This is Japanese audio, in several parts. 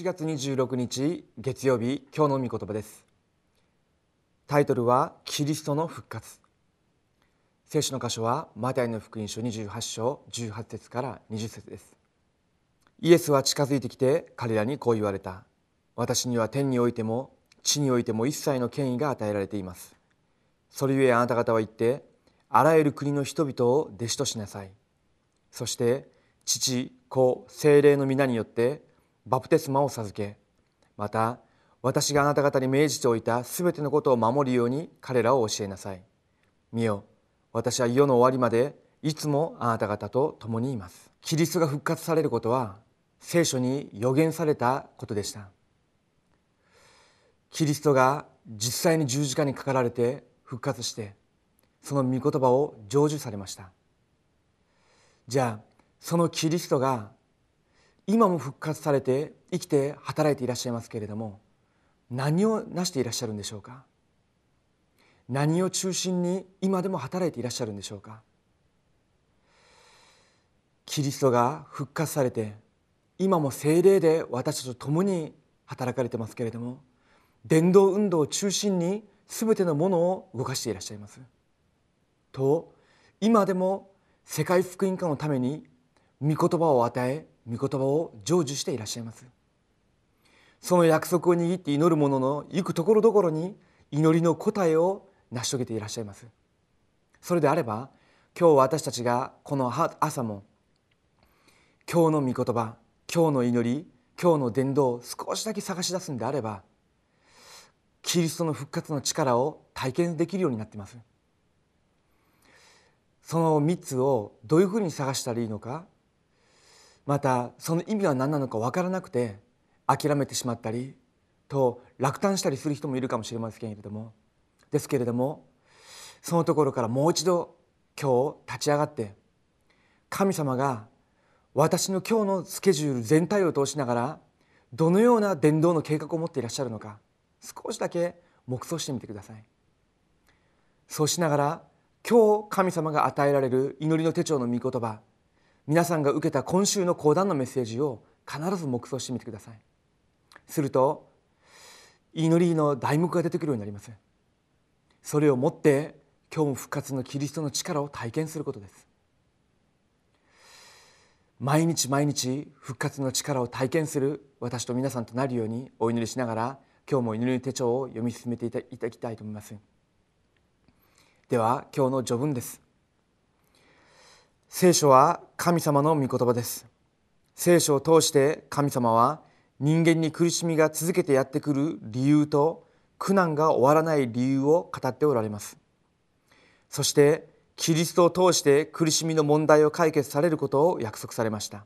7月26日月曜日今日の御言葉です。タイトルはキリストの復活。聖書の箇所はマタイの福音書28章18節から20節です。イエスは近づいてきて彼らにこう言われた。私には天においても地においても一切の権威が与えられています。それゆえあなた方は言ってあらゆる国の人々を弟子としなさい。そして父子精霊の皆によってバプテスマを授けまた私があなた方に命じておいたすべてのことを守るように彼らを教えなさい。見よ私は世の終わりまでいつもあなた方と共にいます。キリストが復活されることは聖書に予言されたことでした。キリストが実際に十字架にかかられて復活してその御言葉を成就されました。じゃあそのキリストが今も復活されて生きて働いていらっしゃいますけれども何をなしていらっしゃるんでしょうか？何を中心に今でも働いていらっしゃるんでしょうか？キリストが復活されて今も精霊で私たちと共に働かれてますけれども伝道運動を中心に全てのものを動かしていらっしゃいます。と今でも世界福音化のために御言葉を与え御言葉を成就していらっしゃいます。その約束を握って祈る者の行くところどころに祈りの答えを成し遂げていらっしゃいます。それであれば今日私たちがこの朝も今日の御言葉今日の祈り今日の伝道を少しだけ探し出すんであればキリストの復活の力を体験できるようになっています。その3つをどういうふうに探したらいいのかまたその意味は何なのか分からなくて諦めてしまったりと落胆したりする人もいるかもしれませんけれども。ですけれどもそのところからもう一度今日立ち上がって神様が私の今日のスケジュール全体を通しながらどのような伝道の計画を持っていらっしゃるのか少しだけ黙想してみてください。そうしながら今日神様が与えられる祈りの手帳の御言葉皆さんが受けた今週の講談のメッセージを必ず黙想してみてください。すると祈りの題目が出てくるようになります。それをもって今日も復活のキリストの力を体験することです。毎日毎日復活の力を体験する私と皆さんとなるようにお祈りしながら今日も祈りの手帳を読み進めていただきたいと思います。では今日の序文です。聖書は神様の御言葉です。聖書を通して神様は人間に苦しみが続けてやってくる理由と苦難が終わらない理由を語っておられます。そしてキリストを通して苦しみの問題を解決されることを約束されました。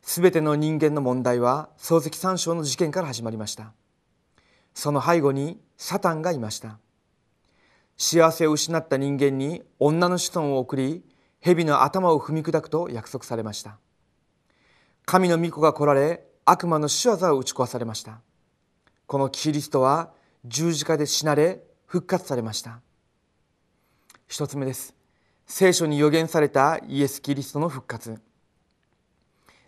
すべての人間の問題は漱石三章の事件から始まりました。その背後にサタンがいました。幸せを失った人間に女の子孫を送り蛇の頭を踏み砕くと約束されました。神の御子が来られ悪魔の仕業を打ち壊されました。このキリストは十字架で死なれ復活されました。一つ目です。聖書に予言されたイエス・キリストの復活。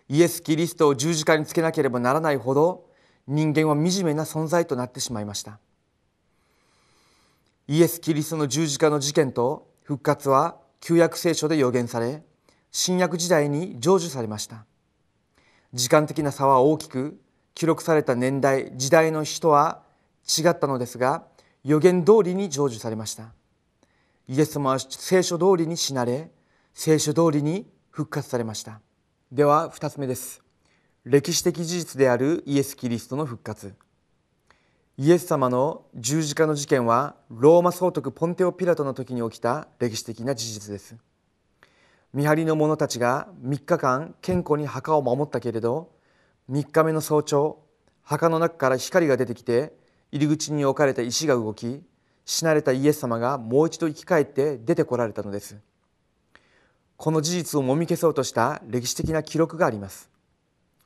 イエス・キリストを十字架につけなければならないほど人間は惨めな存在となってしまいました。イエス・キリストの十字架の事件と復活は旧約聖書で予言され新約時代に成就されました。時間的な差は大きく記録された年代時代の人は違ったのですが予言通りに成就されました。イエス様は聖書通りに死なれ聖書通りに復活されました。では2つ目です。歴史的事実であるイエス・キリストの復活。イエス様の十字架の事件はローマ総督ポンテオ・ピラトの時に起きた歴史的な事実です。見張りの者たちが3日間健康に墓を守ったけれど3日目の早朝墓の中から光が出てきて入り口に置かれた石が動き死なれたイエス様がもう一度生き返って出てこられたのです。この事実をもみ消そうとした歴史的な記録があります。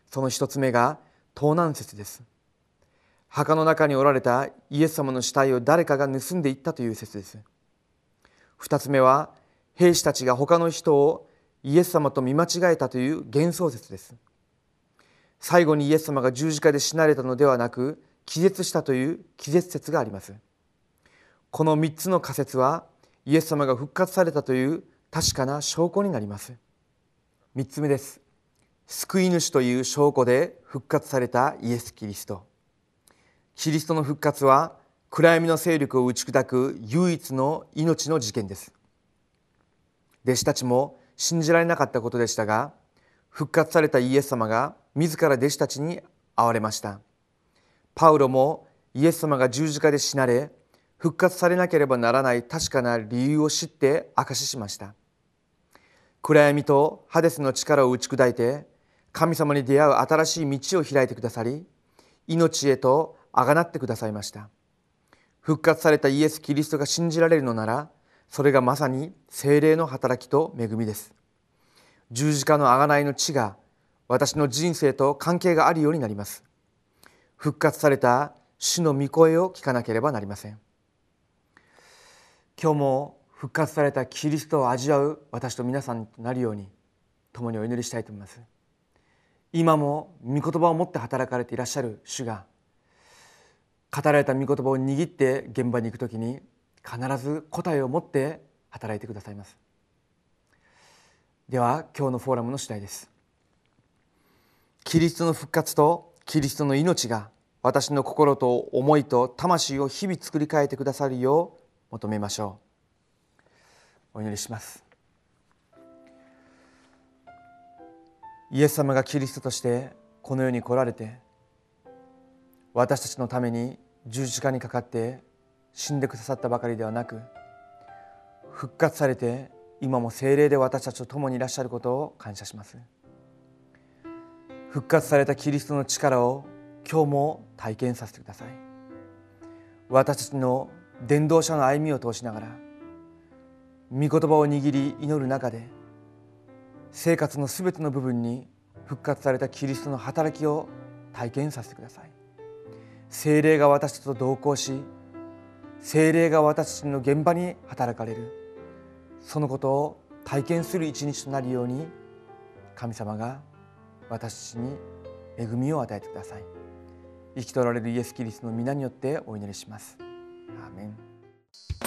その一つ目が盗難説です。墓の中におられたイエス様の死体を誰かが盗んでいったという説です。二つ目は兵士たちが他の人をイエス様と見間違えたという幻想説です。最後にイエス様が十字架で死なれたのではなく気絶したという気絶説があります。この3つの仮説はイエス様が復活されたという確かな証拠になります。3つ目です。救い主という証拠で復活されたイエス・キリスト。キリストの復活は暗闇の勢力を打ち砕く唯一の命の事件です。弟子たちも信じられなかったことでしたが復活されたイエス様が自ら弟子たちに会われました。パウロもイエス様が十字架で死なれ復活されなければならない確かな理由を知って証ししました。暗闇とハデスの力を打ち砕いて神様に出会う新しい道を開いてくださり命へとあがなってくださいました。復活されたイエス・キリストが信じられるのならそれがまさに精霊の働きと恵みです。十字架の贖いの地が私の人生と関係があるようになります。復活された主の御声を聞かなければなりません。今日も復活されたキリストを味わう私と皆さんとなるように共にお祈りしたいと思います。今も御言葉を持って働かれていらっしゃる主が語られた御言葉を握って現場に行くときに必ず答えを持って働いてくださいます。では今日のフォーラムの次第です。キリストの復活とキリストの命が私の心と思いと魂を日々作り変えてくださるよう求めましょう。お祈りします。イエス様がキリストとしてこの世に来られて私たちのために十字架にかかって死んでくださったばかりではなく復活されて今も精霊で私たちと共にいらっしゃることを感謝します。復活されたキリストの力を今日も体験させてください。私たちの伝道者の歩みを通しながら御言葉を握り祈る中で生活のすべての部分に復活されたキリストの働きを体験させてください。精霊が私たちと同行し精霊が私たちの現場に働かれる。そのことを体験する一日となるように神様が私たちに恵みを与えてください。生きとられるイエス・キリストの皆によってお祈りします。アーメン。